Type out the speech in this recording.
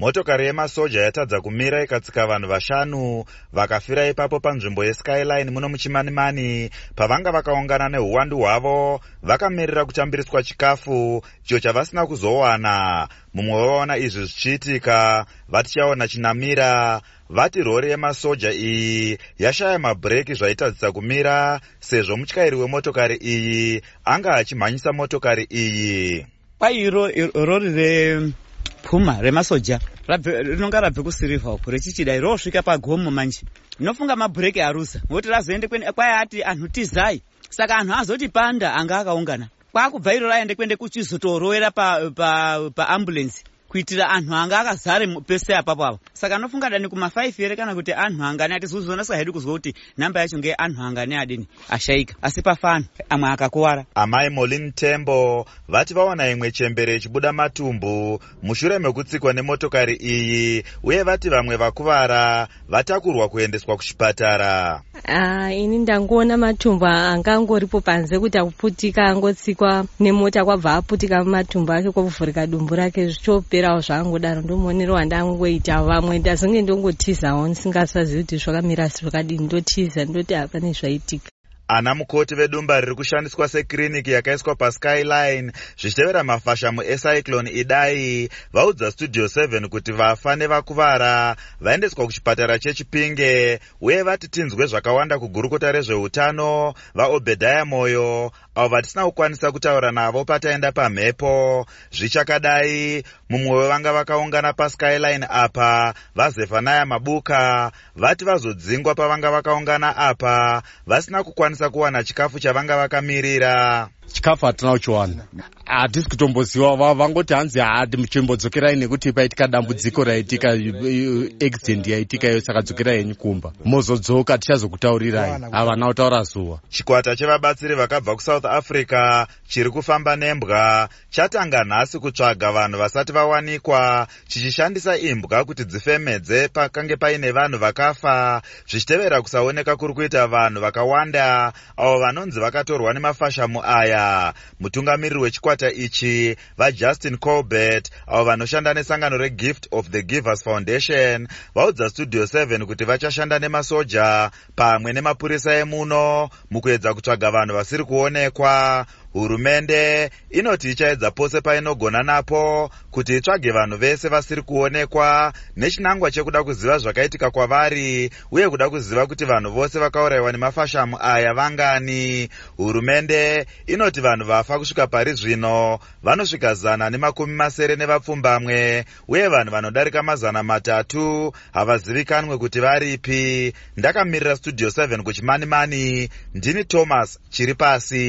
motokari yemasoja yatadza kumira ikatsika vanhu vashanu vakafira ipapo panzvimbo yeskyline muno muchimanimani. Pavanga vakaungana neuwandu hwavo vakamirira kutambiriswa chikafu icho chavasina kuzowana. Mumwe wavaona izvi zvichiitika vatichaona chinamira vati rori yemasoja iyi yashaya mabhureki zvaitadzisa kumira sezvo mutyairi wemotokari iyi anga achimhanyisa motokari iyi. Kwairo rori repuma remasoja rinonga rabve kusirivha uku richichidai rosvika pagomo manje. Ndinofunga mabhureki arusa ngokuti razoende kwai ati anhu tizai. Saka anhu azoti panda anga akaungana. Kwakubva iro raende kuende kuchizotorowera paambulensi pa, pa kuitira anhu anga akazare pese apapo avo saka anofunga dani kuma5 here kana kuti anhu angani atizozonasa hedu kuzwa kuti nhamba yacho ngeanhu angani adini? Ashayika asi pafano amwe akakuwara. Amai molin tembo vati vaona imwe chembere ichibuda matumbu mushure mekutsikwa nemotokari iyi uye vati vamwe vakuvara vatakurwa kuendeswa kuchipatara. Ini ndangoona matumbu angangoripo panze kuti akuputika angotsikwa nemota kwabva aputika mumatumbu ake kwakuvhurika dumbu rake zvichoperawo zvaangodaro ndomuonero wandangoita vamwe. Ndazonge ndongotizawo ndisingasazivi kuti zvakamira zvakadini. Ndotiza ndoti hapane zvaitika. Ana mukoti vedumba riri kushandiswa sekiriniki yakaiswa paskyline. Zvichitevera mafashamu ecyclone idai. Vaudza studio 7 kuti vafa nevakuvara vaendeswa kuchipatara chechipinge. Uye vati tinzwe zvakawanda kugurukota rezveutano. Vaobhedhaya moyo avo vatisina kukwanisa kutaura navo pataenda pamhepo zvichakadai mumwe wevanga vakaungana paskyline apa vazefanaya mabuka vati vazodzingwa pavanga vakaungana apa vasina kukwanisa kuwana chikafu chavanga vakamirira chikafu hatina kuchiwana. Hatisi kutomboziva vangoti hanzi hati chimbodzokerai nekuti paitika dambudziko raitika accident yaitika iyo saka dzokerai henyu kumba. Mozodzoka tichazokutaurirai. Havana kutaura zuva. Chikwata chevabatsiri vakabva kusouth africa chiri kufamba nembwa. Chatanga nhasi kutsvaga vanhu vasati vawanikwa chichishandisa imbwa kuti dzifemedze pakange paine vanhu vakafa. Zvichitevera kusaoneka kuri kuita vanhu vakawanda avo vanonzi vakatorwa nemafashamu aya mutungamiriri wechikwata ichi vajustin colbert avo vanoshanda nesangano regift of the givers foundation vaudza studio 7 kuti vachashanda nemasoja pamwe nemapurisa emuno mukuedza kutsvaga vanhu vasiri kuonekwa hurumende inoti ichaedza pose painogona napo kuti itsvage vanhu vese vasiri kuonekwa nechinangwa chekuda kuziva zvakaitika kwavari uye kuda kuziva kuti vanhu vose vakaurayiwa nemafashamu aya vangani. Hurumende inoti vanhu vafa kusvika pari zvino vanosvika zana nemakumi masere nevapfumbamwe uye vanhu vanodarika mazana matatu havazivikanwe kuti varipi. Ndakamirira studio 7 kuchimanimani ndini thomas chiri pasi